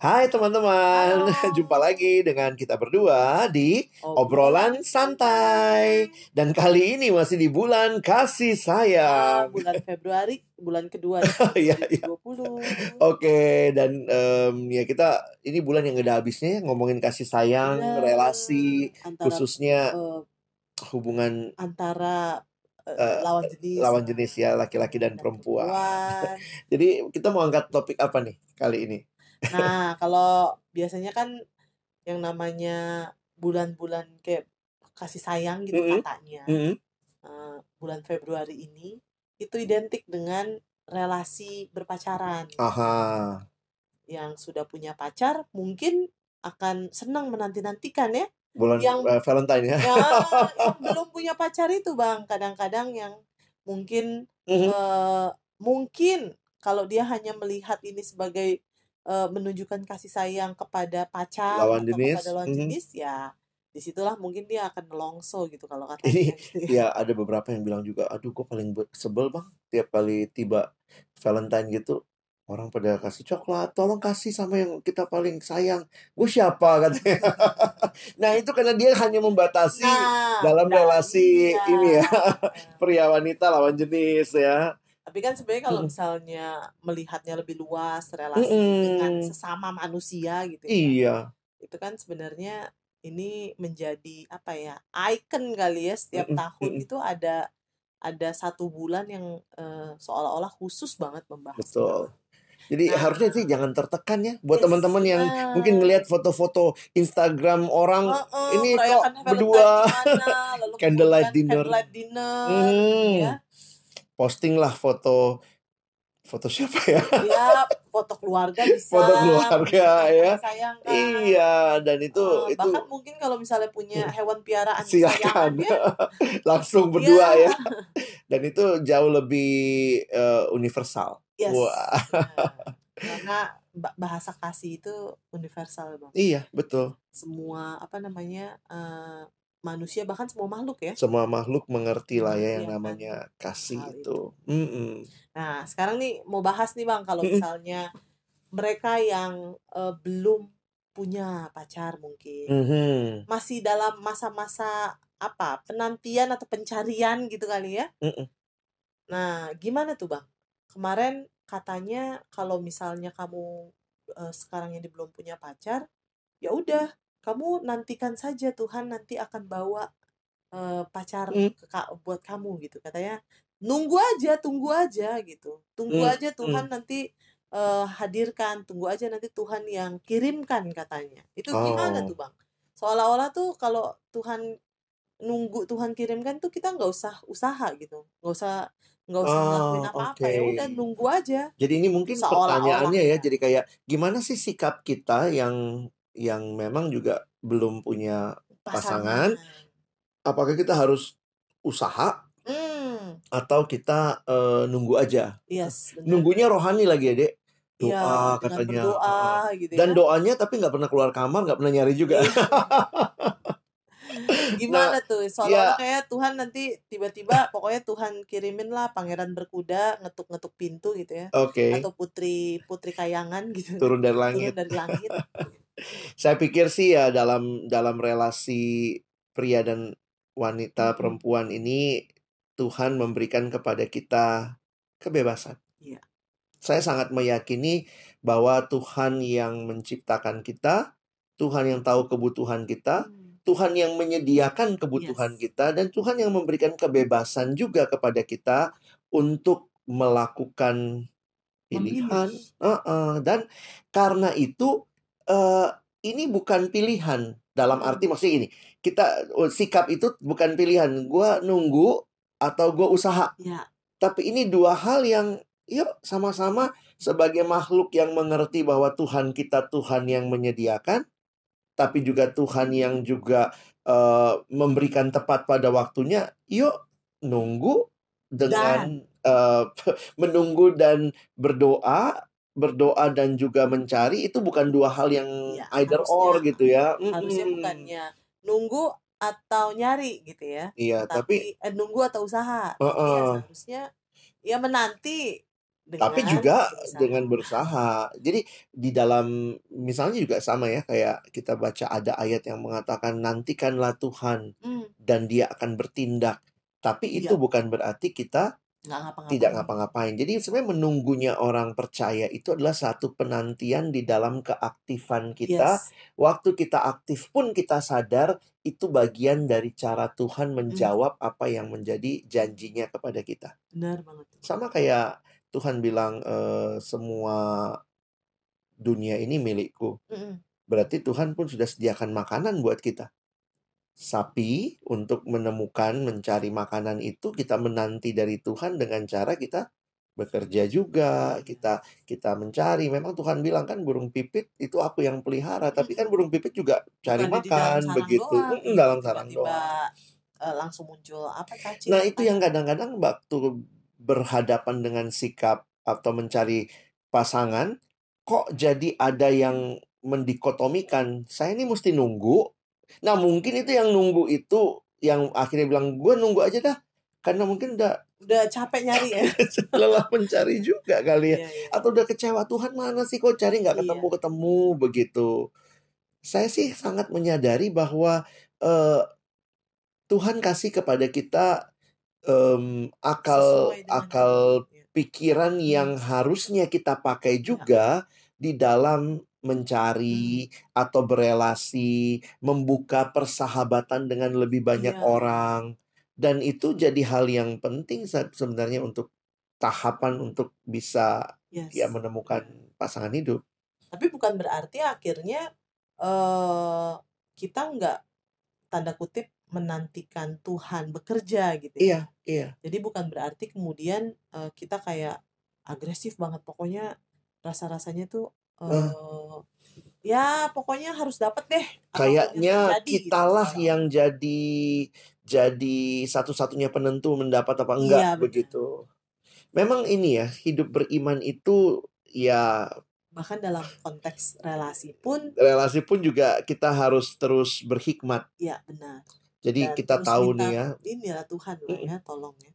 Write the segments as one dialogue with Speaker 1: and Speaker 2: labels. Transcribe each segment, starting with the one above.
Speaker 1: Hai teman-teman, jumpa lagi dengan kita berdua di Obrolan Santai Dan kali ini masih di bulan kasih
Speaker 2: Ah,
Speaker 1: sayang
Speaker 2: bulan Februari, bulan kedua
Speaker 1: Iya, iya.
Speaker 2: 2020.
Speaker 1: Oke, dan em, ya kita ini bulan yang gak ada habisnya ya ngomongin kasih sayang,
Speaker 2: Iya,
Speaker 1: relasi,
Speaker 2: antara
Speaker 1: khususnya
Speaker 2: eh,
Speaker 1: hubungan
Speaker 2: antara Eh, lawan jenis
Speaker 1: lawan jenis ya, laki-laki dan perempuan.
Speaker 2: perempuan.
Speaker 1: Jadi kita mau angkat topik apa nih kali ini?
Speaker 2: Nah, kalau biasanya kan yang namanya bulan-bulan kayak kasih sayang gitu
Speaker 1: Mm-mm.
Speaker 2: katanya.
Speaker 1: Mm-mm.
Speaker 2: eh, bulan Februari ini itu identik dengan relasi berpacaran.
Speaker 1: Aha.
Speaker 2: Yang sudah punya pacar mungkin akan senang menanti-nantikan ya
Speaker 1: Bulan
Speaker 2: Yang-
Speaker 1: eh, Valentine ya.
Speaker 2: ya yang belum punya pacar itu bang kadang-kadang yang mungkin
Speaker 1: Mhm.
Speaker 2: eh, mungkin kalau dia hanya melihat ini sebagai eh, menunjukkan kasih sayang kepada pacar
Speaker 1: Lawan
Speaker 2: atau
Speaker 1: jenis,
Speaker 2: kepada lawan
Speaker 1: mhm.
Speaker 2: jenis ya di situlah mungkin dia akan nelongso gitu kalau
Speaker 1: Ini
Speaker 2: katanya gitu ya.
Speaker 1: ya ada beberapa yang bilang juga, aduh gue paling be- sebel bang tiap kali tiba Valentine gitu orang pada kasih coklat, tolong kasih sama yang kita paling sayang. Gue siapa katanya. nah itu karena dia hanya membatasi
Speaker 2: Nah,
Speaker 1: dalam
Speaker 2: nah,
Speaker 1: relasi
Speaker 2: iya.
Speaker 1: ini ya
Speaker 2: Nah,
Speaker 1: pria wanita lawan jenis ya.
Speaker 2: Tapi kan sebenarnya kalau misalnya melihatnya lebih luas relasi
Speaker 1: Mm-mm.
Speaker 2: dengan sesama manusia gitu ya
Speaker 1: Iya,
Speaker 2: itu kan sebenarnya ini menjadi apa ya icon kali ya setiap
Speaker 1: Mm-mm,
Speaker 2: tahun
Speaker 1: mm-mm.
Speaker 2: itu ada ada satu bulan yang eh, seolah-olah khusus banget membahas
Speaker 1: betul. Jadi
Speaker 2: Nah.
Speaker 1: harusnya sih jangan tertekan ya buat
Speaker 2: Yes,
Speaker 1: teman-teman yang
Speaker 2: nah.
Speaker 1: mungkin ngelihat foto-foto Instagram orang
Speaker 2: Heeh,
Speaker 1: ini
Speaker 2: merayakan
Speaker 1: kok berdua Candlelight dinner.
Speaker 2: candlelight dinner
Speaker 1: Hmm.
Speaker 2: ya
Speaker 1: posting lah foto foto siapa ya?
Speaker 2: ya foto keluarga bisa
Speaker 1: Foto keluarga, ya.
Speaker 2: sayang kan.
Speaker 1: Iya, dan itu
Speaker 2: Eh,
Speaker 1: itu
Speaker 2: bahkan mungkin kalau misalnya punya hewan piaraan
Speaker 1: silakan
Speaker 2: kesayangannya,
Speaker 1: langsung berdua
Speaker 2: ya.
Speaker 1: ya. Dan itu jauh lebih eh, universal.
Speaker 2: Yes.
Speaker 1: Wah.
Speaker 2: Nah, karena ba- bahasa kasih itu universal bang.
Speaker 1: Iya, betul.
Speaker 2: Semua apa namanya eh, manusia bahkan semua makhluk ya.
Speaker 1: Semua makhluk mengerti lah ya yang
Speaker 2: Mengerti akan
Speaker 1: namanya kasih
Speaker 2: hal
Speaker 1: itu. Mm-mm.
Speaker 2: Nah sekarang nih mau bahas nih bang kalau misalnya mereka yang eh, belum punya pacar mungkin
Speaker 1: Mhm.
Speaker 2: masih dalam masa-masa apa penantian atau pencarian gitu kali ya.
Speaker 1: Mm-mm.
Speaker 2: Nah gimana tuh bang? Kemarin katanya kalau misalnya kamu eh, sekarang ini belum punya pacar, ya udah kamu nantikan saja Tuhan nanti akan bawa eh, pacar
Speaker 1: Mm.
Speaker 2: ke buat kamu gitu katanya. Nunggu aja, tunggu aja gitu. Tunggu
Speaker 1: Mm,
Speaker 2: aja Tuhan nanti eh, hadirkan, tunggu aja nanti Tuhan yang kirimkan katanya. Itu gimana
Speaker 1: Oh.
Speaker 2: tuh bang? Seolah-olah tuh kalau Tuhan nunggu Tuhan kirimkan tuh kita nggak usah usaha gitu, nggak usah nggak usah ngelakuin
Speaker 1: Oh,
Speaker 2: apa-apa ya
Speaker 1: oke.
Speaker 2: udah nunggu aja.
Speaker 1: Jadi ini mungkin pertanyaannya ya,
Speaker 2: ya.
Speaker 1: jadi kayak gimana sih sikap kita yang yang memang juga belum punya Pasangan. apakah kita harus usaha
Speaker 2: Hmm,
Speaker 1: atau kita eh, nunggu aja?
Speaker 2: yes.
Speaker 1: Nunggunya rohani lagi ya, Dek.
Speaker 2: Iya,
Speaker 1: Doa
Speaker 2: dengan
Speaker 1: katanya.
Speaker 2: berdoa
Speaker 1: Heeh.
Speaker 2: gitu
Speaker 1: Dan
Speaker 2: ya.
Speaker 1: doanya tapi nggak pernah keluar kamar, nggak pernah nyari juga.
Speaker 2: Iya. Gimana tuh?
Speaker 1: ya.
Speaker 2: Seolah-olah kayak Tuhan nanti tiba-tiba pokoknya Tuhan kirimin lah pangeran berkuda ngetuk-ngetuk pintu gitu ya.
Speaker 1: Oke,
Speaker 2: Atau putri putri kayangan gitu.
Speaker 1: turun dari
Speaker 2: Turun
Speaker 1: langit.
Speaker 2: dari langit.
Speaker 1: Saya pikir sih ya dalam dalam relasi pria dan wanita perempuan ini Tuhan memberikan kepada kita kebebasan.
Speaker 2: Iya.
Speaker 1: Saya sangat meyakini bahwa Tuhan yang menciptakan kita, Tuhan yang tahu kebutuhan kita,
Speaker 2: Hmm,
Speaker 1: Tuhan yang menyediakan kebutuhan
Speaker 2: Yes.
Speaker 1: kita dan Tuhan yang memberikan kebebasan juga kepada kita untuk melakukan pilihan.
Speaker 2: Memilih.
Speaker 1: Heeh. Dan karena itu eh, ini bukan pilihan dalam
Speaker 2: Mm.
Speaker 1: arti maksudnya ini kita oh, sikap itu bukan pilihan. Gua nunggu atau gua usaha.
Speaker 2: Ya,
Speaker 1: Tapi ini dua hal yang yuk sama-sama sebagai makhluk yang mengerti bahwa Tuhan kita Tuhan yang menyediakan, tapi juga Tuhan yang juga eh, memberikan tepat pada waktunya. Yuk nunggu dengan eh, menunggu dan berdoa, berdoa dan juga mencari itu bukan dua hal yang
Speaker 2: Iya,
Speaker 1: either
Speaker 2: harusnya-
Speaker 1: or gitu ya.
Speaker 2: harusnya
Speaker 1: Mm-mm.
Speaker 2: bukannya nunggu atau nyari gitu ya.
Speaker 1: Iya, tapi
Speaker 2: Tapi eh, nunggu atau usaha. Tapi ya
Speaker 1: Heeh.
Speaker 2: seharusnya ya menanti
Speaker 1: Tapi
Speaker 2: dengan
Speaker 1: juga
Speaker 2: berusaha.
Speaker 1: dengan berusaha. Jadi di dalam misalnya juga sama ya kayak kita baca ada ayat yang mengatakan nantikanlah Tuhan
Speaker 2: Hmm,
Speaker 1: dan dia akan bertindak. Tapi itu
Speaker 2: Iya.
Speaker 1: bukan berarti kita
Speaker 2: nggak ngapa-ngapain.
Speaker 1: tidak ngapa-ngapain. Jadi sebenarnya menunggunya orang percaya itu adalah satu penantian di dalam keaktifan kita.
Speaker 2: Yes.
Speaker 1: Waktu kita aktif pun kita sadar itu bagian dari cara Tuhan
Speaker 2: Hmm,
Speaker 1: menjawab apa yang menjadi janjinya kepada kita.
Speaker 2: benar banget.
Speaker 1: Sama kayak Tuhan bilang eh, semua dunia ini milikku.
Speaker 2: Mm-mm.
Speaker 1: Berarti Tuhan pun sudah sediakan makanan buat kita. Sapi untuk menemukan, mencari makanan itu kita menanti dari Tuhan dengan cara kita bekerja juga, kita kita mencari. Memang Tuhan bilang kan burung pipit itu aku yang pelihara, tapi kan burung pipit juga cari
Speaker 2: Bukan dalam
Speaker 1: makan begitu.
Speaker 2: doang.
Speaker 1: Dalam sarang doang.
Speaker 2: eh, langsung muncul apa cacing
Speaker 1: Nah,
Speaker 2: apa
Speaker 1: itu yang kadang-kadang waktu berhadapan dengan sikap atau mencari pasangan, kok jadi ada yang mendikotomikan, saya ini mesti nunggu. Nah, mungkin itu yang nunggu itu yang akhirnya bilang, gue nunggu aja dah. Karena mungkin udah
Speaker 2: udah capek nyari ya.
Speaker 1: lelah mencari juga kali ya.
Speaker 2: Iya, iya.
Speaker 1: Atau udah kecewa, Tuhan mana sih kok cari nggak
Speaker 2: Iya.
Speaker 1: ketemu-ketemu begitu. Saya sih sangat menyadari bahwa eh, Tuhan kasih kepada kita em, akal akal
Speaker 2: Iya.
Speaker 1: pikiran yang harusnya kita pakai juga di dalam mencari atau berelasi, membuka persahabatan dengan lebih banyak
Speaker 2: Iya.
Speaker 1: orang. Dan itu jadi hal yang penting se- sebenarnya untuk tahapan untuk bisa
Speaker 2: Yes.
Speaker 1: ya menemukan pasangan hidup.
Speaker 2: Tapi bukan berarti akhirnya eh kita nggak tanda kutip menantikan Tuhan bekerja gitu ya.
Speaker 1: Iya, iya.
Speaker 2: Jadi bukan berarti kemudian eh, kita kayak agresif banget pokoknya rasa-rasanya tuh eh ya pokoknya harus dapat deh
Speaker 1: Kayaknya
Speaker 2: gitu
Speaker 1: kitalah
Speaker 2: sekarang.
Speaker 1: yang jadi jadi satu-satunya penentu mendapat apa enggak
Speaker 2: Iya, benar.
Speaker 1: begitu. Memang ini ya, hidup beriman itu ya
Speaker 2: bahkan dalam konteks relasi pun
Speaker 1: relasi pun juga kita harus terus berhikmat.
Speaker 2: ya benar.
Speaker 1: Jadi
Speaker 2: Dan
Speaker 1: kita tahu nih ya.
Speaker 2: inilah Tuhan lah ya tolong ya.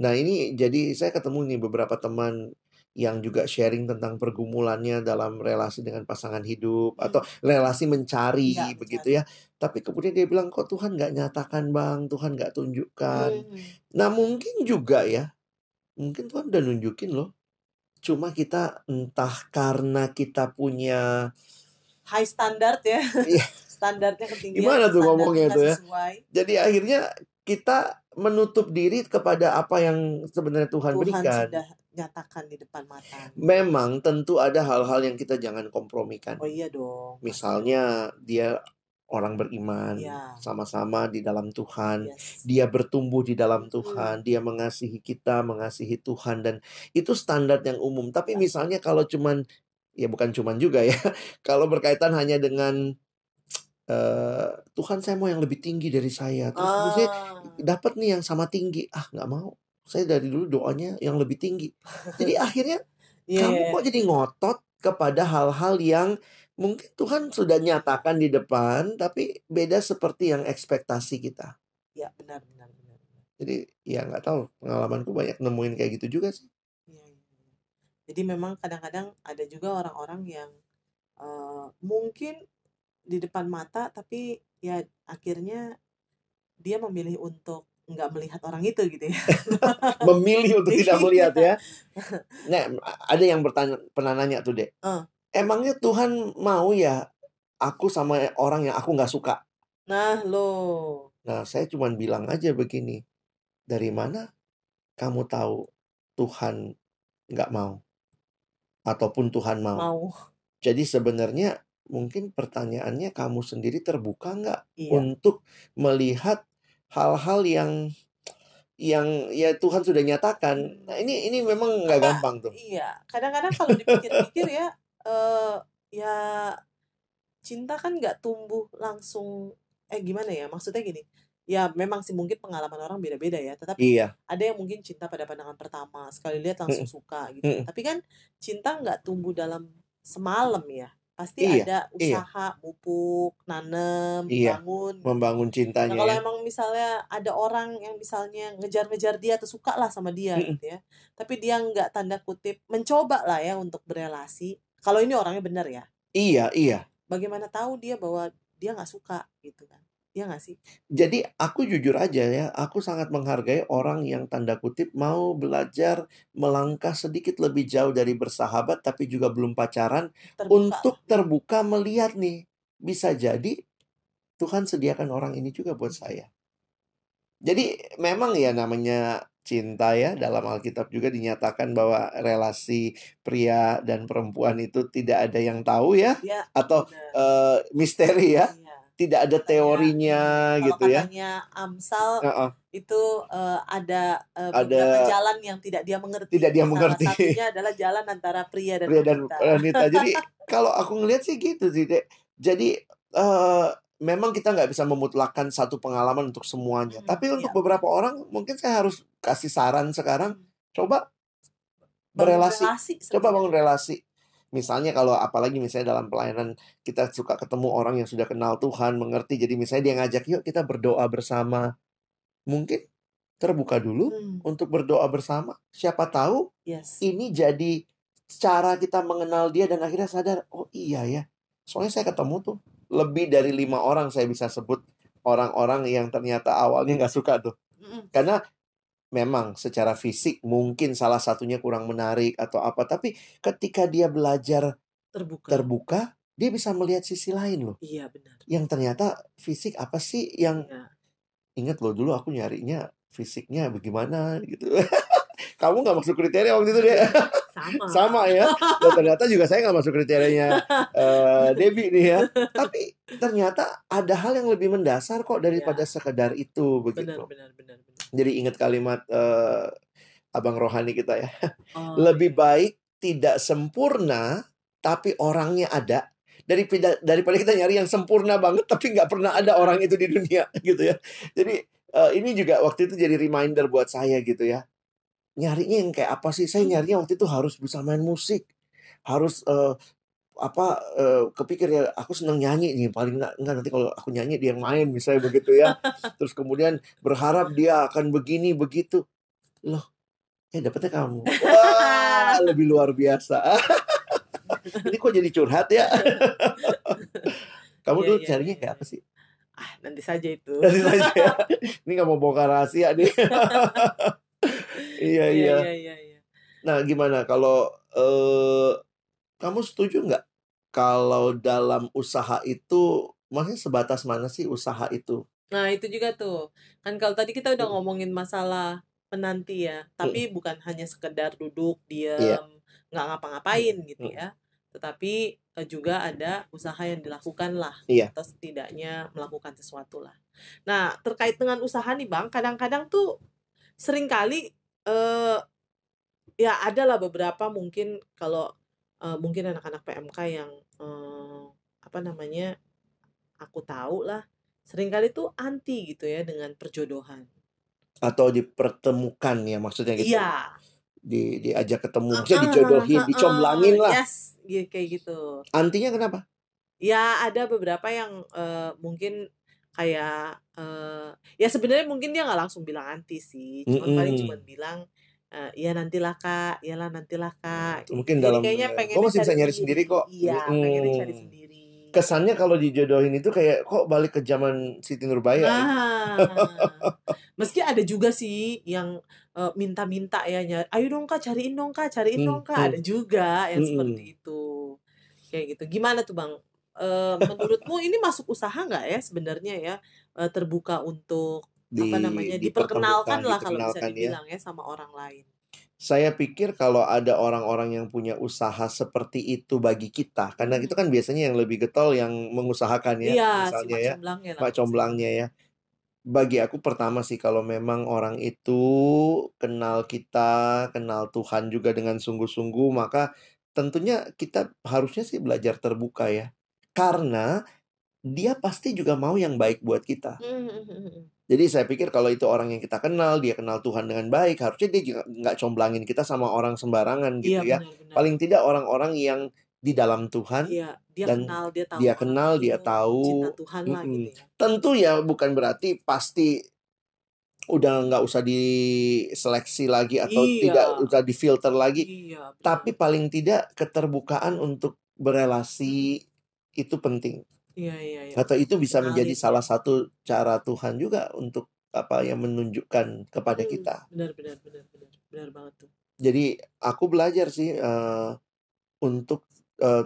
Speaker 1: Nah, ini jadi saya ketemu nih beberapa teman yang juga sharing tentang pergumulannya dalam relasi dengan pasangan hidup
Speaker 2: Hmm.
Speaker 1: atau relasi mencari
Speaker 2: Iya,
Speaker 1: begitu ya. Tapi kemudian dia bilang kok Tuhan nggak nyatakan bang, Tuhan nggak tunjukkan.
Speaker 2: Hmm.
Speaker 1: Nah mungkin juga ya, mungkin Tuhan udah nunjukin loh. Cuma kita entah karena kita punya
Speaker 2: High standard ya.
Speaker 1: Iya.
Speaker 2: Standarnya ketinggian.
Speaker 1: Gimana tuh ngomongnya tuh ya?
Speaker 2: Sesuai.
Speaker 1: jadi akhirnya kita menutup diri kepada apa yang sebenarnya Tuhan,
Speaker 2: Tuhan
Speaker 1: berikan.
Speaker 2: sudah nyatakan di depan mata.
Speaker 1: Memang tentu ada hal-hal yang kita jangan kompromikan.
Speaker 2: Oh iya dong.
Speaker 1: Misalnya dia orang beriman,
Speaker 2: Iya.
Speaker 1: sama-sama di dalam Tuhan.
Speaker 2: Yes.
Speaker 1: Dia bertumbuh di dalam. Tuhan, dia mengasihi kita, mengasihi Tuhan dan itu standar yang umum. Tapi
Speaker 2: Ya.
Speaker 1: misalnya kalau cuman ya bukan cuman juga ya. Kalau berkaitan hanya dengan eh Tuhan saya mau yang lebih tinggi dari saya. Terus
Speaker 2: Ah.
Speaker 1: dapat nih yang sama tinggi. Ah, nggak mau. Saya dari dulu doanya yang lebih tinggi. Jadi akhirnya
Speaker 2: Iya,
Speaker 1: kamu
Speaker 2: iya,
Speaker 1: kok jadi ngotot kepada hal-hal yang mungkin Tuhan sudah nyatakan di depan, tapi beda seperti yang ekspektasi kita.
Speaker 2: iya, benar, benar, benar. benar.
Speaker 1: Jadi ya nggak tahu pengalamanku banyak nemuin kayak gitu juga sih.
Speaker 2: Iya, iya, iya. Jadi memang kadang-kadang ada juga orang-orang yang eh, mungkin di depan mata tapi ya akhirnya dia memilih untuk nggak melihat orang itu gitu ya.
Speaker 1: Memilih untuk tidak
Speaker 2: Iya.
Speaker 1: melihat ya. Nah, ada yang bertanya pernah nanya tuh, Dek.
Speaker 2: Eh.
Speaker 1: Emangnya Tuhan mau ya aku sama orang yang aku nggak suka?
Speaker 2: Nah, lo
Speaker 1: Nah, saya cuma bilang aja begini. Dari mana kamu tahu Tuhan nggak mau? Ataupun Tuhan mau?
Speaker 2: mau.
Speaker 1: Jadi sebenarnya mungkin pertanyaannya kamu sendiri terbuka nggak
Speaker 2: Iya.
Speaker 1: untuk melihat hal-hal yang yang ya Tuhan sudah nyatakan. Nah, ini ini memang nggak gampang tuh.
Speaker 2: Iya, kadang-kadang kalau dipikir-pikir ya eh ya cinta kan nggak tumbuh langsung eh gimana ya? Maksudnya gini. Ya memang sih mungkin pengalaman orang beda-beda ya, tetapi
Speaker 1: Iya,
Speaker 2: ada yang mungkin cinta pada pandangan pertama, sekali lihat langsung suka gitu. Tapi kan cinta nggak tumbuh dalam semalam ya. Pasti
Speaker 1: Iya,
Speaker 2: ada
Speaker 1: iya.
Speaker 2: usaha pupuk, nanem,
Speaker 1: Iya,
Speaker 2: bangun
Speaker 1: membangun
Speaker 2: Nah,
Speaker 1: cintanya
Speaker 2: kalau
Speaker 1: ya.
Speaker 2: emang misalnya ada orang yang misalnya ngejar-ngejar dia atau suka lah sama dia
Speaker 1: Mhm.
Speaker 2: gitu ya, tapi dia nggak tanda kutip mencoba lah ya untuk berelasi. Kalau ini orangnya benar ya,
Speaker 1: Iya, iya.
Speaker 2: bagaimana tahu dia bahwa dia nggak suka gitu kan? Iya nggak sih?
Speaker 1: Jadi aku jujur aja ya, aku sangat menghargai orang yang tanda kutip mau belajar melangkah sedikit lebih jauh dari bersahabat tapi juga belum pacaran
Speaker 2: Terbuka
Speaker 1: untuk terbuka melihat nih. Bisa jadi Tuhan sediakan orang ini juga buat saya. Jadi memang ya namanya cinta ya dalam Alkitab juga dinyatakan bahwa relasi pria dan perempuan itu tidak ada yang tahu ya
Speaker 2: Ya,
Speaker 1: atau
Speaker 2: benar.
Speaker 1: eh, misteri ya. Tidak ada
Speaker 2: Katanya,
Speaker 1: teorinya
Speaker 2: kalau
Speaker 1: gitu ya.
Speaker 2: katanya Amsal
Speaker 1: Heeh.
Speaker 2: itu eh, ada eh,
Speaker 1: Ada
Speaker 2: beberapa jalan yang tidak dia mengerti.
Speaker 1: tidak dia
Speaker 2: Salah
Speaker 1: mengerti
Speaker 2: satunya adalah jalan antara pria dan
Speaker 1: pria dan
Speaker 2: wanita.
Speaker 1: wanita. Jadi kalau aku ngelihat sih gitu sih, Dek. Jadi eh memang kita nggak bisa memutlakkan satu pengalaman untuk semuanya.
Speaker 2: Hmm,
Speaker 1: Tapi untuk
Speaker 2: iya.
Speaker 1: beberapa orang mungkin saya harus kasih saran sekarang,
Speaker 2: Hmm.
Speaker 1: coba
Speaker 2: Bangun
Speaker 1: berelasi,
Speaker 2: relasi
Speaker 1: coba bangun relasi. Misalnya kalau apalagi misalnya dalam pelayanan kita suka ketemu orang yang sudah kenal Tuhan, mengerti. Jadi misalnya dia ngajak, yuk kita berdoa bersama. Mungkin terbuka dulu
Speaker 2: Hmm,
Speaker 1: untuk berdoa bersama. Siapa tahu
Speaker 2: yes.
Speaker 1: ini jadi cara kita mengenal dia dan akhirnya sadar, oh iya ya. Soalnya saya ketemu tuh lebih dari lima orang saya bisa sebut orang-orang yang ternyata awalnya nggak suka tuh.
Speaker 2: Mm-mm.
Speaker 1: Karena memang secara fisik mungkin salah satunya kurang menarik atau apa. Tapi ketika dia belajar
Speaker 2: Terbuka.
Speaker 1: terbuka, dia bisa melihat sisi lain loh.
Speaker 2: Iya benar.
Speaker 1: Yang ternyata fisik apa sih yang
Speaker 2: Iya.
Speaker 1: ingat loh dulu aku nyarinya fisiknya bagaimana gitu. Kamu nggak masuk kriteria waktu itu deh.
Speaker 2: Sama.
Speaker 1: Sama ya. Dan ternyata juga saya nggak masuk kriterianya eh Debbie nih ya. Tapi ternyata ada hal yang lebih mendasar kok daripada
Speaker 2: Iya.
Speaker 1: sekedar itu
Speaker 2: Benar,
Speaker 1: begitu.
Speaker 2: benar, benar, benar.
Speaker 1: Jadi ingat kalimat eh, abang rohani kita ya.
Speaker 2: Oh,
Speaker 1: Lebih
Speaker 2: iya.
Speaker 1: baik tidak sempurna tapi orangnya ada daripada daripada kita nyari yang sempurna banget tapi nggak pernah ada orang itu di dunia gitu ya. Jadi eh, ini juga waktu itu jadi reminder buat saya gitu ya. Nyarinya yang kayak apa sih? Saya nyarinya waktu itu harus bisa main musik. Harus eh, apa eh, kepikir ya aku seneng nyanyi nih paling nggak nggak nanti kalau aku nyanyi dia yang main misalnya begitu ya. Terus kemudian berharap dia akan begini begitu. Loh eh dapetnya kamu. Wah lebih luar biasa. Ini kok jadi curhat ya? Kamu
Speaker 2: Iya,
Speaker 1: dulu
Speaker 2: iya,
Speaker 1: carinya
Speaker 2: iya,
Speaker 1: kayak apa sih?
Speaker 2: Ah, nanti saja itu.
Speaker 1: Nanti saja ini nggak mau bongkar rahasia nih iya
Speaker 2: Iya,
Speaker 1: iya
Speaker 2: iya, iya, iya.
Speaker 1: nah gimana kalau eh, kamu setuju nggak kalau dalam usaha itu maksudnya sebatas mana sih usaha itu
Speaker 2: Nah, itu juga tuh. Kan kalau tadi kita udah ngomongin masalah menanti ya, tapi bukan hanya sekedar duduk, diam, nggak ngapa-ngapain gitu
Speaker 1: Mm.
Speaker 2: ya. Tetapi eh, juga ada usaha yang dilakukan lah,
Speaker 1: Iya.
Speaker 2: atau setidaknya melakukan sesuatu lah. Nah, terkait dengan usaha nih Bang, kadang-kadang tuh sering kali eh ya ada lah beberapa mungkin kalau eh, mungkin anak-anak PMK yang eh, apa namanya aku tahu lah sering kali tuh anti gitu ya dengan perjodohan.
Speaker 1: atau dipertemukan ya maksudnya gitu
Speaker 2: Iya.
Speaker 1: di diajak ketemu
Speaker 2: Heeh,
Speaker 1: maksudnya dijodohin
Speaker 2: heeh,
Speaker 1: dicomblangin lah
Speaker 2: Yes, gitu, kayak gitu.
Speaker 1: antinya kenapa
Speaker 2: Ya ada beberapa yang eh, mungkin kayak eh, ya sebenarnya mungkin dia nggak langsung bilang anti sih, cuman paling
Speaker 1: Mm-mm.
Speaker 2: cuma bilang eh, ya nantilah kak, iyalah nantilah kak. kayak
Speaker 1: mungkin
Speaker 2: gitu. Jadi
Speaker 1: dalam
Speaker 2: kayaknya
Speaker 1: eh,
Speaker 2: pengen
Speaker 1: kok masih bisa nyari sendiri kok
Speaker 2: Iya, pengennya cari
Speaker 1: Mm.
Speaker 2: sendiri.
Speaker 1: kesannya kalau dijodohin itu kayak kok balik ke zaman Siti Nurbaya ya?
Speaker 2: Nah, meski ada juga sih yang minta-minta ya, nyari, ayo dong kak, cariin dong kak, cariin
Speaker 1: Hmm,
Speaker 2: dong kak.
Speaker 1: hmm.
Speaker 2: Ada juga yang
Speaker 1: Mm-mm.
Speaker 2: seperti itu, kayak gitu. Gimana tuh bang? Eh, menurutmu ini masuk usaha nggak ya sebenarnya ya eh, terbuka untuk
Speaker 1: di
Speaker 2: apa namanya diperkenalkan lah kalau bisa
Speaker 1: ya
Speaker 2: dibilang ya sama orang lain.
Speaker 1: saya pikir kalau ada orang-orang yang punya usaha seperti itu bagi kita karena itu kan biasanya yang lebih getol yang mengusahakan ya
Speaker 2: Iya, si
Speaker 1: misalnya
Speaker 2: mak
Speaker 1: ya
Speaker 2: comblangnya maksudnya.
Speaker 1: comblangnya ya bagi aku pertama sih kalau memang orang itu kenal kita, kenal Tuhan juga dengan sungguh-sungguh, maka tentunya kita harusnya sih belajar terbuka ya. Karena dia pasti juga mau yang baik buat kita.
Speaker 2: Hmm, hmm, hmm.
Speaker 1: Jadi saya pikir kalau itu orang yang kita kenal, dia kenal Tuhan dengan baik, harusnya dia juga nggak comblangin kita sama orang sembarangan gitu
Speaker 2: Iya
Speaker 1: ya.
Speaker 2: benar-benar.
Speaker 1: Paling tidak orang-orang yang di dalam Tuhan
Speaker 2: Iya, dia
Speaker 1: dan
Speaker 2: kenal, dia tahu
Speaker 1: dia kenal, dia tahu.
Speaker 2: cinta Tuhan lah
Speaker 1: Mm-mm.
Speaker 2: gitu ya.
Speaker 1: Tentu ya bukan berarti pasti udah nggak usah diseleksi lagi atau
Speaker 2: Iya.
Speaker 1: tidak usah difilter lagi.
Speaker 2: Iya, benar.
Speaker 1: Tapi paling tidak keterbukaan untuk berelasi itu penting.
Speaker 2: Iya, iya, iya.
Speaker 1: Atau itu bisa menjadi salah satu cara Tuhan juga untuk apa yang menunjukkan kepada
Speaker 2: Hmm,
Speaker 1: kita.
Speaker 2: benar, benar, benar, benar, benar banget tuh.
Speaker 1: Jadi aku belajar sih eh, untuk eh,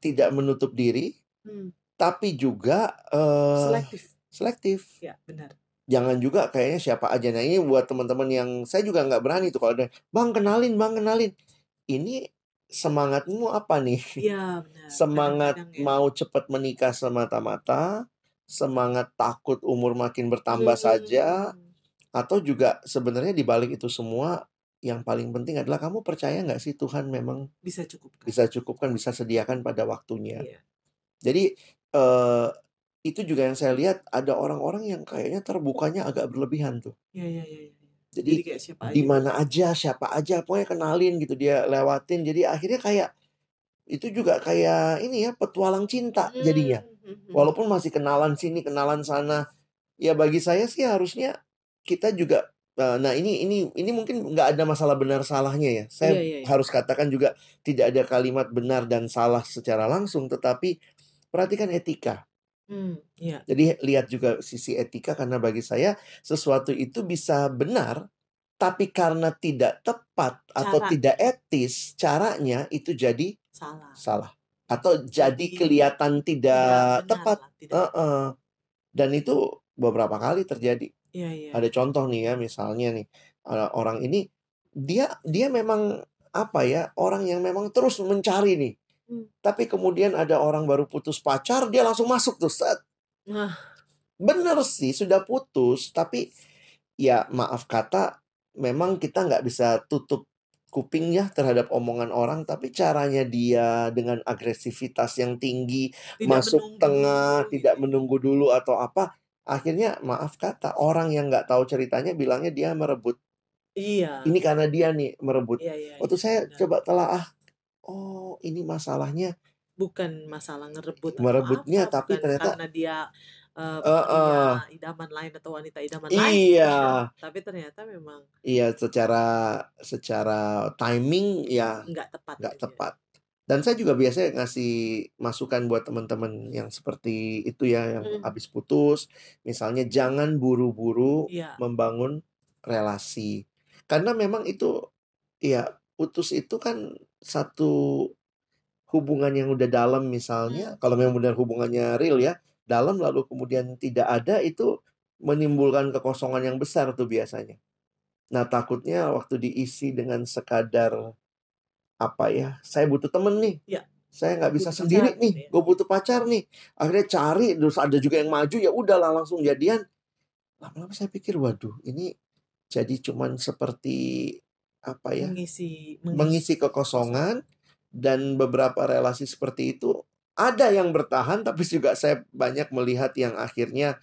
Speaker 1: tidak menutup diri,
Speaker 2: Hmm,
Speaker 1: tapi juga eh,
Speaker 2: selektif.
Speaker 1: selektif.
Speaker 2: Ya, benar.
Speaker 1: Jangan juga kayaknya siapa aja. Nah ini buat teman-teman yang saya juga nggak berani tuh kalau ada bang kenalin, bang kenalin. Ini semangatmu apa nih?
Speaker 2: Iya, benar.
Speaker 1: Semangat
Speaker 2: Kadang-kadang ya.
Speaker 1: mau cepat menikah semata-mata, semangat takut umur makin bertambah
Speaker 2: Hmm,
Speaker 1: saja, atau juga sebenarnya di balik itu semua yang paling penting adalah kamu percaya nggak sih Tuhan memang
Speaker 2: bisa cukupkan.
Speaker 1: bisa cukupkan, bisa sediakan pada waktunya.
Speaker 2: Iya.
Speaker 1: Jadi eh, itu juga yang saya lihat ada orang-orang yang kayaknya terbukanya agak berlebihan tuh.
Speaker 2: Iya, iya, iya.
Speaker 1: Jadi
Speaker 2: Jadi kayak siapa
Speaker 1: di
Speaker 2: aja.
Speaker 1: mana aja, siapa aja, pokoknya kenalin gitu dia lewatin. Jadi akhirnya kayak itu juga kayak ini ya petualang cinta jadinya.
Speaker 2: Hmm, hmm, hmm.
Speaker 1: Walaupun masih kenalan sini, kenalan sana. Ya bagi saya sih harusnya kita juga eh, nah ini ini ini mungkin nggak ada masalah benar salahnya ya. Saya
Speaker 2: Iya, iya, iya.
Speaker 1: harus katakan juga tidak ada kalimat benar dan salah secara langsung, tetapi perhatikan etika.
Speaker 2: Hmm, iya.
Speaker 1: Jadi lihat juga sisi etika karena bagi saya sesuatu itu bisa benar tapi karena tidak tepat atau
Speaker 2: Cara.
Speaker 1: tidak etis caranya itu jadi
Speaker 2: Salah.
Speaker 1: salah atau jadi
Speaker 2: Jadi
Speaker 1: kelihatan
Speaker 2: tidak
Speaker 1: tidak
Speaker 2: benar
Speaker 1: tepat.
Speaker 2: lah, tidak.
Speaker 1: Heeh. Dan itu beberapa kali terjadi.
Speaker 2: Iya, iya.
Speaker 1: Ada contoh nih ya misalnya nih orang ini dia dia memang apa ya orang yang memang terus mencari nih.
Speaker 2: Hmm.
Speaker 1: Tapi kemudian ada orang baru putus pacar dia langsung masuk tuh set
Speaker 2: Nah,
Speaker 1: Bener sih sudah putus, tapi ya maaf kata memang kita nggak bisa tutup kuping ya terhadap omongan orang, tapi caranya dia dengan agresivitas yang tinggi,
Speaker 2: tidak
Speaker 1: masuk tengah,
Speaker 2: dulu
Speaker 1: tidak menunggu dulu atau apa, akhirnya maaf kata orang yang nggak tahu ceritanya bilangnya dia merebut.
Speaker 2: Iya.
Speaker 1: Ini karena dia nih merebut.
Speaker 2: Iya, iya,
Speaker 1: Waktu
Speaker 2: iya,
Speaker 1: saya
Speaker 2: benar.
Speaker 1: coba telaah, oh ini masalahnya
Speaker 2: bukan masalah ngerebut
Speaker 1: merebutnya,
Speaker 2: apa,
Speaker 1: tapi
Speaker 2: bukan
Speaker 1: ternyata
Speaker 2: karena dia Eh,
Speaker 1: eh.
Speaker 2: pria idaman lain atau wanita idaman lain,
Speaker 1: iya.
Speaker 2: bukan. Tapi ternyata memang
Speaker 1: Iya, secara secara timing ya
Speaker 2: nggak tepat.
Speaker 1: nggak tepat. Dan saya juga biasanya ngasih masukan buat teman-teman yang seperti itu ya, yang
Speaker 2: Mm.
Speaker 1: habis putus, misalnya jangan buru-buru
Speaker 2: Iya.
Speaker 1: membangun relasi. Karena memang itu ya putus itu kan satu hubungan yang udah dalam misalnya, kalau memang benar hubungannya real ya, dalam lalu kemudian tidak ada itu menimbulkan kekosongan yang besar tuh biasanya. Nah, takutnya waktu diisi dengan sekadar apa ya, saya butuh temen nih.
Speaker 2: Ya.
Speaker 1: Saya nggak bisa
Speaker 2: Butuh
Speaker 1: sendiri
Speaker 2: pacar
Speaker 1: nih,
Speaker 2: ya.
Speaker 1: gue butuh pacar nih. Akhirnya cari, terus ada juga yang maju, ya udahlah langsung jadian. Lama-lama saya pikir, waduh, ini jadi cuman seperti apa ya,
Speaker 2: Mengisi,
Speaker 1: mengisi kekosongan dan beberapa relasi seperti itu ada yang bertahan, tapi juga saya banyak melihat yang akhirnya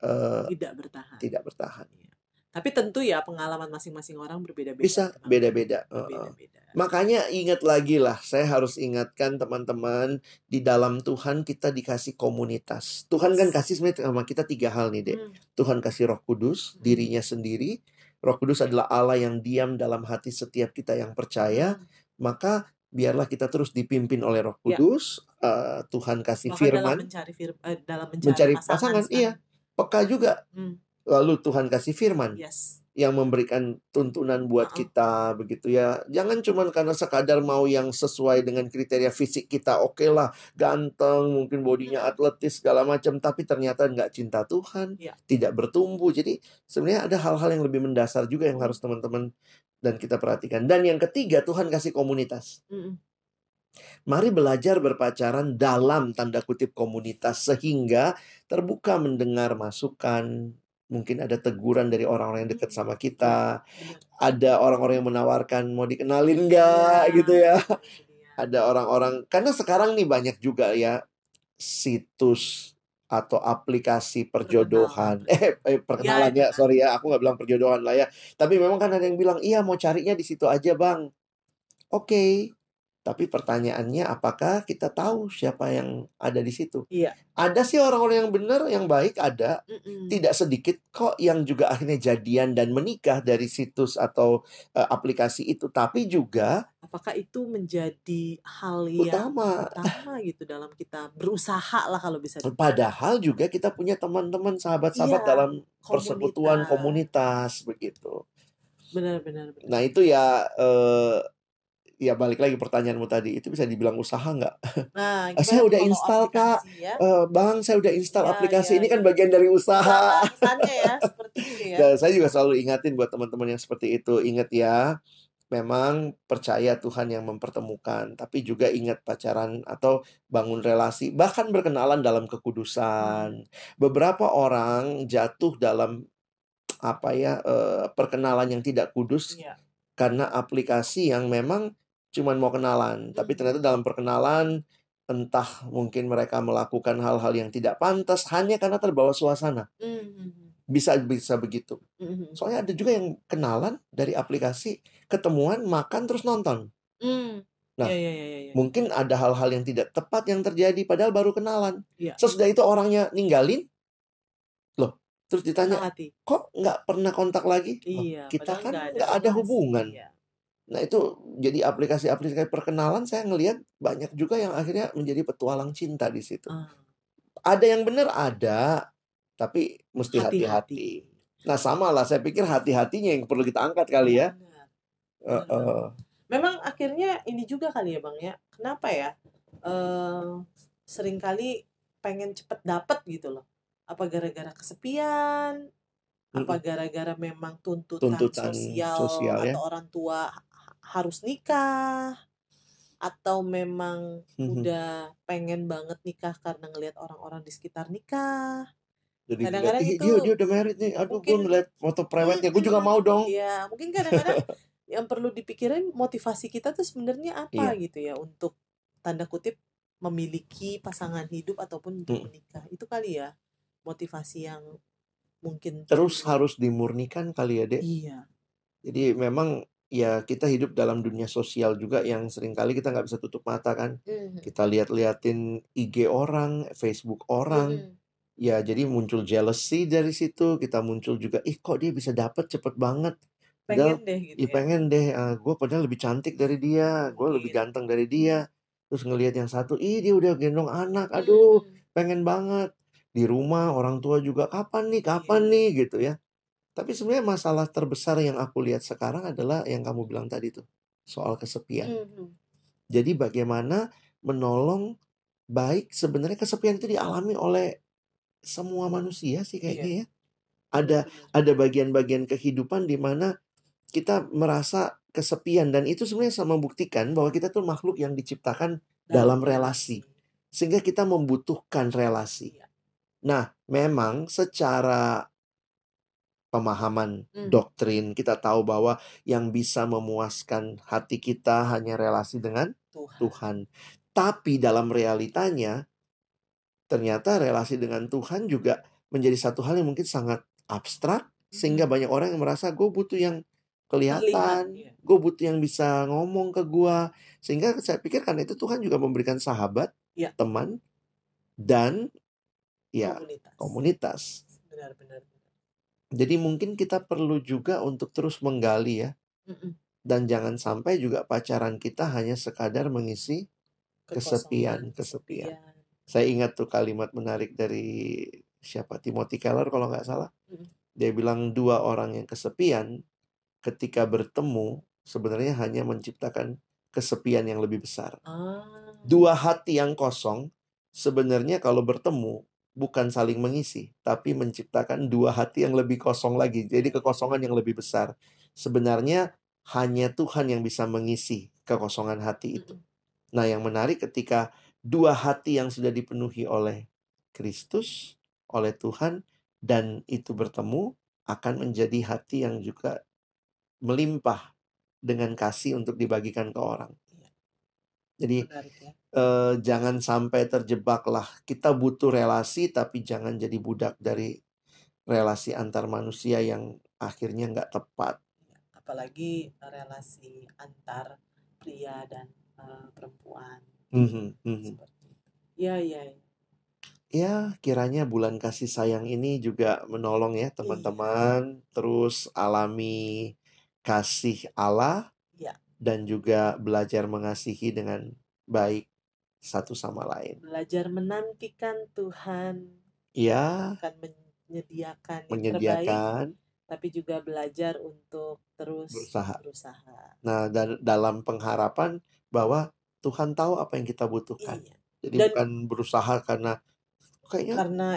Speaker 1: eh,
Speaker 2: tidak bertahan.
Speaker 1: tidak bertahan.
Speaker 2: Iya. Tapi tentu ya pengalaman masing-masing orang berbeda-beda.
Speaker 1: Bisa
Speaker 2: Kenapa?
Speaker 1: beda-beda. Heeh.
Speaker 2: Berbeda-beda.
Speaker 1: Makanya ingat lagi lah, saya harus ingatkan teman-teman di dalam Tuhan kita dikasih komunitas. Tuhan kan kasih sebenarnya sama kita tiga hal nih, Dek.
Speaker 2: Hmm,
Speaker 1: Tuhan kasih Roh Kudus,
Speaker 2: Hmm.
Speaker 1: dirinya sendiri. Roh Kudus adalah Allah yang diam dalam hati setiap kita yang percaya.
Speaker 2: hmm.
Speaker 1: Maka biarlah kita terus dipimpin oleh Roh
Speaker 2: Ya.
Speaker 1: Kudus. Eh, Tuhan kasih
Speaker 2: Bahkan dalam
Speaker 1: firman,
Speaker 2: mencari fir- eh, dalam mencari,
Speaker 1: mencari
Speaker 2: pasangan,
Speaker 1: pasangan, iya. peka juga.
Speaker 2: Hmm,
Speaker 1: Lalu Tuhan kasih firman.
Speaker 2: yes.
Speaker 1: Yang memberikan tuntunan buat kita begitu ya. Jangan cuman karena sekadar mau yang sesuai dengan kriteria fisik kita. Oke lah, ganteng, mungkin bodinya
Speaker 2: Hmm.
Speaker 1: atletis segala macam, tapi ternyata nggak cinta Tuhan,
Speaker 2: Ya.
Speaker 1: tidak bertumbuh. Jadi sebenarnya ada hal-hal yang lebih mendasar juga yang harus teman-teman dan kita perhatikan. Dan yang ketiga, Tuhan kasih komunitas.
Speaker 2: Mm-mm.
Speaker 1: Mari belajar berpacaran dalam tanda kutip komunitas sehingga terbuka mendengar masukan, mungkin ada teguran dari orang-orang yang dekat sama kita,
Speaker 2: Benar.
Speaker 1: ada orang-orang yang menawarkan mau dikenalin nggak
Speaker 2: Iya,
Speaker 1: gitu ya.
Speaker 2: dia.
Speaker 1: Ada orang-orang karena sekarang nih banyak juga ya situs atau aplikasi perjodohan. Eh, eh perkenalan ya,
Speaker 2: Ya,
Speaker 1: sorry ya, aku nggak bilang perjodohan lah ya. Tapi memang kan ada yang bilang, iya mau carinya di situ aja bang. Oke, Tapi pertanyaannya apakah kita tahu siapa yang ada di situ?
Speaker 2: Iya.
Speaker 1: Ada sih orang-orang yang benar, yang baik ada.
Speaker 2: Mm-mm.
Speaker 1: Tidak sedikit kok yang juga akhirnya jadian dan menikah dari situs atau eh, aplikasi itu. Tapi juga
Speaker 2: Apakah itu menjadi hal yang
Speaker 1: utama.
Speaker 2: utama gitu dalam kita berusaha lah kalau bisa dibilang.
Speaker 1: Padahal juga kita punya teman-teman, sahabat-sahabat
Speaker 2: Iya,
Speaker 1: dalam persekutuan
Speaker 2: komunitas.
Speaker 1: begitu.
Speaker 2: Benar-benar. benar.
Speaker 1: Nah itu ya eh, ya balik lagi pertanyaanmu tadi itu bisa dibilang usaha nggak?
Speaker 2: Nah,
Speaker 1: saya udah install, Kak.
Speaker 2: Ya?
Speaker 1: Eh, bang, saya udah install
Speaker 2: Ya,
Speaker 1: aplikasi
Speaker 2: ya,
Speaker 1: ini kan
Speaker 2: ya.
Speaker 1: bagian dari usaha.
Speaker 2: Nah, ya seperti itu ya.
Speaker 1: Dan saya juga selalu ingatin buat teman-teman yang seperti itu, ingat ya, memang percaya Tuhan yang mempertemukan, tapi juga ingat pacaran atau bangun relasi, bahkan berkenalan dalam kekudusan. Beberapa orang jatuh dalam apa ya eh, perkenalan yang tidak kudus
Speaker 2: Iya.
Speaker 1: karena aplikasi yang memang cuman mau kenalan, tapi
Speaker 2: Hmm.
Speaker 1: ternyata dalam perkenalan entah mungkin mereka melakukan hal-hal yang tidak pantas hanya karena terbawa suasana.
Speaker 2: Mhm.
Speaker 1: Bisa bisa begitu. Soalnya ada juga yang kenalan dari aplikasi, ketemuan, makan terus nonton.
Speaker 2: Hmm.
Speaker 1: Nah,
Speaker 2: iya, iya, iya.
Speaker 1: Mungkin ada hal-hal yang tidak tepat yang terjadi padahal baru kenalan.
Speaker 2: Iya.
Speaker 1: Sesudah itu orangnya ninggalin. Loh, terus ditanya,
Speaker 2: hati.
Speaker 1: "Kok nggak pernah kontak lagi?"
Speaker 2: Iya,
Speaker 1: kita kan
Speaker 2: nggak ada
Speaker 1: hubungan.
Speaker 2: Iya.
Speaker 1: Nah, itu jadi aplikasi-aplikasi perkenalan saya ngelihat banyak juga yang akhirnya menjadi petualang cinta di situ.
Speaker 2: Ah,
Speaker 1: Ada yang benar ada, tapi mesti
Speaker 2: hati-hati.
Speaker 1: Nah, sama lah saya pikir hati-hatinya yang perlu kita angkat kali ya.
Speaker 2: Benar.
Speaker 1: Eh, eh.
Speaker 2: Memang akhirnya ini juga kali ya Bang ya. Kenapa ya? Eh sering kali pengen cepet dapet gitu loh. Apa gara-gara kesepian? Apa gara-gara memang tuntutan,
Speaker 1: Tuntutan
Speaker 2: sosial,
Speaker 1: sosial ya.
Speaker 2: atau orang tua harus nikah? Atau memang
Speaker 1: Mhm.
Speaker 2: udah pengen banget nikah karena ngelihat orang-orang di sekitar nikah?
Speaker 1: Jadi
Speaker 2: Kadang-kadang
Speaker 1: ih
Speaker 2: itu
Speaker 1: dia dia udah married nih. Aduh, gue ngeliat foto prewednya, gue juga mau dong.
Speaker 2: Iya, mungkin kadang-kadang yang perlu dipikirin motivasi kita tuh sebenarnya apa
Speaker 1: Iya.
Speaker 2: gitu ya untuk tanda kutip memiliki pasangan hidup ataupun untuk
Speaker 1: Mm.
Speaker 2: menikah. Itu kali ya motivasi yang mungkin
Speaker 1: Terus harus dimurnikan kali ya, Dek.
Speaker 2: Iya.
Speaker 1: Jadi memang ya kita hidup dalam dunia sosial juga yang sering kali kita nggak bisa tutup mata kan.
Speaker 2: Mhm.
Speaker 1: Kita lihat-liatin IG orang, Facebook orang.
Speaker 2: Mhm.
Speaker 1: Ya, jadi muncul jealousy dari situ. Kita muncul juga, ih kok dia bisa dapet cepet banget. Padahal,
Speaker 2: Pengen deh gitu
Speaker 1: ih
Speaker 2: ya.
Speaker 1: pengen deh. gue padahal lebih cantik dari dia. Gue lebih
Speaker 2: Mungkin.
Speaker 1: ganteng dari dia. Terus ngelihat yang satu, ih dia udah gendong anak. Aduh,
Speaker 2: Mhm.
Speaker 1: pengen banget. Di rumah orang tua juga, kapan nih,
Speaker 2: Iya.
Speaker 1: kapan nih gitu ya. Tapi sebenarnya masalah terbesar yang aku lihat sekarang adalah yang kamu bilang tadi tuh. Soal kesepian.
Speaker 2: Mhm.
Speaker 1: Jadi bagaimana menolong baik sebenarnya kesepian itu dialami oleh semua manusia sih
Speaker 2: Iya.
Speaker 1: kayaknya ya. Ada ada bagian-bagian kehidupan di mana kita merasa kesepian dan itu sebenarnya sama membuktikan bahwa kita tuh makhluk yang diciptakan dalam
Speaker 2: Dalam
Speaker 1: relasi.
Speaker 2: relasi.
Speaker 1: Sehingga kita membutuhkan relasi.
Speaker 2: Iya.
Speaker 1: Nah, memang secara pemahaman
Speaker 2: Hmm.
Speaker 1: doktrin kita tahu bahwa yang bisa memuaskan hati kita hanya relasi dengan
Speaker 2: Tuhan.
Speaker 1: Tuhan. Tapi dalam realitanya ternyata relasi dengan Tuhan juga menjadi satu hal yang mungkin sangat abstrak sehingga
Speaker 2: Mhm.
Speaker 1: banyak orang yang merasa gue butuh yang kelihatan,
Speaker 2: Iya.
Speaker 1: gue butuh yang bisa ngomong ke gue. Sehingga saya pikir karena itu Tuhan juga memberikan sahabat,
Speaker 2: Iya.
Speaker 1: teman, dan ya
Speaker 2: Komunitas.
Speaker 1: komunitas.
Speaker 2: Benar-benar.
Speaker 1: Jadi mungkin kita perlu juga untuk terus menggali ya. Dan jangan sampai juga pacaran kita hanya sekadar mengisi kesepian, kesepian. Saya ingat tuh kalimat menarik dari siapa Timothy Keller kalau nggak salah. Dia bilang dua orang yang kesepian ketika bertemu sebenarnya hanya menciptakan kesepian yang lebih besar.
Speaker 2: Ah.
Speaker 1: Dua hati yang kosong sebenarnya kalau bertemu bukan saling mengisi, tapi menciptakan dua hati yang lebih kosong lagi. Jadi kekosongan yang lebih besar. Sebenarnya hanya Tuhan yang bisa mengisi kekosongan hati itu. Nah, yang menarik ketika dua hati yang sudah dipenuhi oleh Kristus, oleh Tuhan, dan itu bertemu, akan menjadi hati yang juga melimpah dengan kasih untuk dibagikan ke orang.
Speaker 2: Iya.
Speaker 1: Jadi,
Speaker 2: Menarik ya.
Speaker 1: Eh, jangan sampai terjebaklah. Kita butuh relasi, tapi jangan jadi budak dari relasi antar manusia yang akhirnya nggak tepat.
Speaker 2: Iya, apalagi relasi antar pria dan uh, perempuan.
Speaker 1: Mhm mhm.
Speaker 2: Seperti itu. Iya iya. iya.
Speaker 1: Ya, kiranya bulan kasih sayang ini juga menolong ya
Speaker 2: Iya.
Speaker 1: teman-teman, terus alami kasih Allah
Speaker 2: Iya.
Speaker 1: dan juga belajar mengasihi dengan baik satu sama lain.
Speaker 2: Belajar menantikan Tuhan
Speaker 1: Iya,
Speaker 2: akan menyediakan yang terbaik,
Speaker 1: menyediakan.
Speaker 2: tapi juga belajar untuk terus
Speaker 1: Berusaha.
Speaker 2: berusaha.
Speaker 1: Nah, dan dalam pengharapan bahwa Tuhan tahu apa yang kita butuhkan.
Speaker 2: Iya.
Speaker 1: Jadi
Speaker 2: Dan
Speaker 1: bukan berusaha karena kayaknya
Speaker 2: karena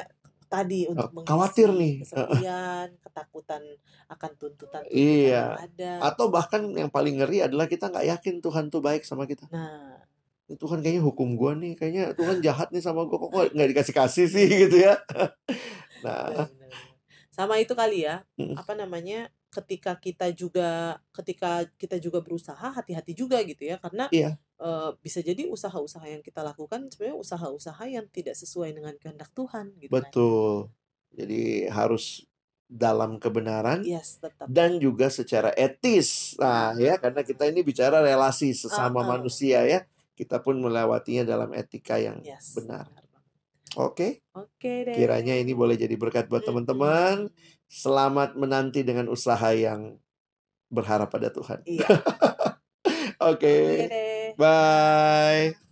Speaker 2: tadi
Speaker 1: eh,
Speaker 2: untuk
Speaker 1: khawatir
Speaker 2: mengisi
Speaker 1: nih. Heeh.
Speaker 2: kesepian, ketakutan akan tuntutan-tuntutan
Speaker 1: Iya.
Speaker 2: yang ada.
Speaker 1: Atau bahkan yang paling ngeri adalah kita nggak yakin Tuhan tuh baik sama kita.
Speaker 2: Nah,
Speaker 1: "Ini Tuhan kayaknya hukum gua nih, kayaknya Tuhan jahat nih sama gua, kok nggak dikasih-kasih sih gitu ya. Nah.
Speaker 2: Sama itu kali ya, apa namanya, ketika kita juga ketika kita juga berusaha, hati-hati juga gitu ya, karena
Speaker 1: Iya.
Speaker 2: eh, bisa jadi usaha-usaha yang kita lakukan sebenarnya usaha-usaha yang tidak sesuai dengan kehendak Tuhan gitu kan.
Speaker 1: Betul. Jadi harus dalam kebenaran
Speaker 2: Yes, tetap.
Speaker 1: dan juga secara etis. Nah, ya karena kita ini bicara relasi sesama
Speaker 2: Heeh.
Speaker 1: manusia ya. Kita pun melewatinya dalam etika yang
Speaker 2: Yes,
Speaker 1: benar.
Speaker 2: benar banget.
Speaker 1: Oke,
Speaker 2: Oke deh.
Speaker 1: kiranya ini boleh jadi berkat buat teman-teman. Selamat menanti dengan usaha yang berharap pada Tuhan.
Speaker 2: Iya.
Speaker 1: Oke,
Speaker 2: Oke deh.
Speaker 1: bye.